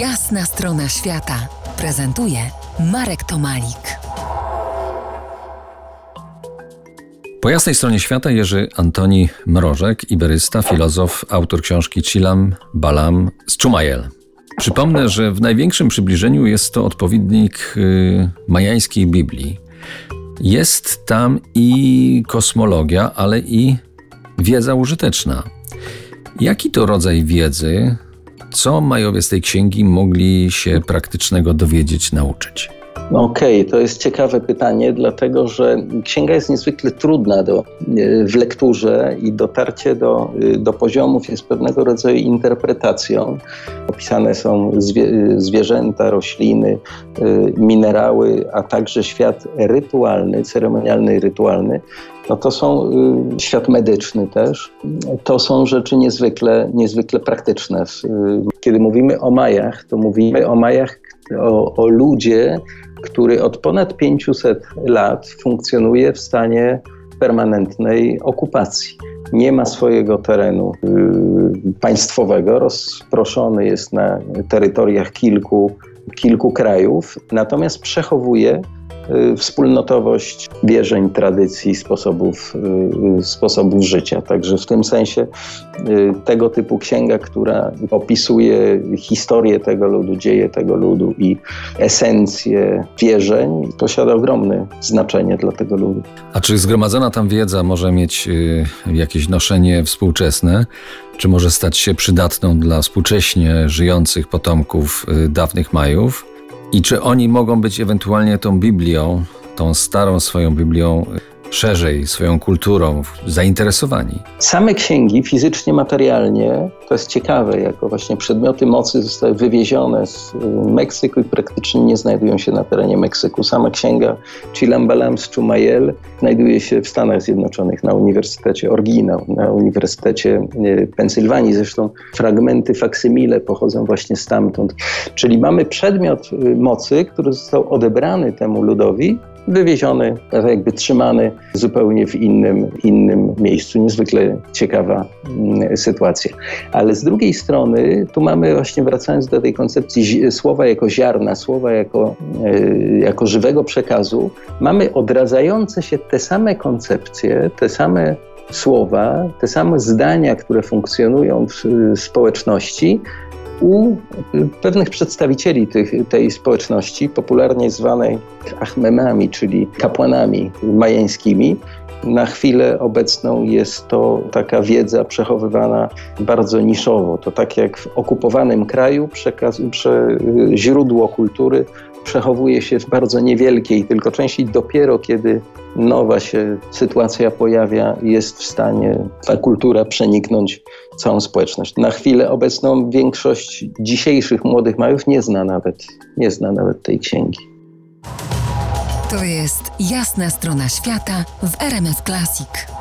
Jasna strona świata prezentuje Marek Tomalik. Po jasnej stronie świata Jerzy Antoni Mrożek, iberysta, filozof, autor książki Chilam Balam z Czumajel. Przypomnę, że w największym przybliżeniu jest to odpowiednik y, majańskiej Biblii. Jest tam i kosmologia, ale i wiedza użyteczna. Jaki to rodzaj wiedzy, co Majowie z tej księgi mogli się praktycznego dowiedzieć, nauczyć? No Okej, okay, to jest ciekawe pytanie, dlatego że księga jest niezwykle trudna do, w lekturze i dotarcie do, do poziomów jest pewnego rodzaju interpretacją. Opisane są zwie, zwierzęta, rośliny, minerały, a także świat rytualny, ceremonialny i rytualny. No to są świat medyczny też. To są rzeczy niezwykle, niezwykle praktyczne. Kiedy mówimy o Majach, to mówimy o Majach, o, o ludzie, który od ponad 500 lat funkcjonuje w stanie permanentnej okupacji. Nie ma swojego terenu y, państwowego, rozproszony jest na terytoriach kilku, kilku krajów, natomiast przechowuje wspólnotowość wierzeń, tradycji, sposobów, y, sposobów życia. Także w tym sensie y, tego typu księga, która opisuje historię tego ludu, dzieje tego ludu i esencję wierzeń, posiada ogromne znaczenie dla tego ludu. A czy zgromadzona tam wiedza może mieć jakieś noszenie współczesne? Czy może stać się przydatną dla współcześnie żyjących potomków dawnych Majów? I czy oni mogą być ewentualnie tą Biblią, tą starą swoją Biblią, szerzej swoją kulturą zainteresowani? Same księgi fizycznie, materialnie, to jest ciekawe, jako właśnie przedmioty mocy zostały wywiezione z y, Meksyku i praktycznie nie znajdują się na terenie Meksyku. Sama księga Chilambalam Chumayel znajduje się w Stanach Zjednoczonych na Uniwersytecie Oryginał, na Uniwersytecie y, Pensylwanii. Zresztą fragmenty faksymile pochodzą właśnie stamtąd. Czyli mamy przedmiot y, mocy, który został odebrany temu ludowi wywieziony, tak jakby trzymany zupełnie w innym, innym miejscu. Niezwykle ciekawa mm, sytuacja. Ale z drugiej strony, tu mamy właśnie wracając do tej koncepcji słowa jako ziarna, słowa jako, e, jako żywego przekazu, mamy odradzające się te same koncepcje, te same słowa, te same zdania, które funkcjonują w społeczności, u pewnych przedstawicieli tych, tej społeczności, popularnie zwanej Achmemami, czyli kapłanami majańskimi, na chwilę obecną jest to taka wiedza przechowywana bardzo niszowo. To tak jak w okupowanym kraju przekaz, prze, źródło kultury przechowuje się w bardzo niewielkiej tylko części. Dopiero kiedy nowa się sytuacja pojawia, jest w stanie ta kultura przeniknąć całą społeczność. Na chwilę obecną większość dzisiejszych młodych majów nie zna nawet, nie zna nawet tej księgi. To jest jasna strona świata w RMS Classic.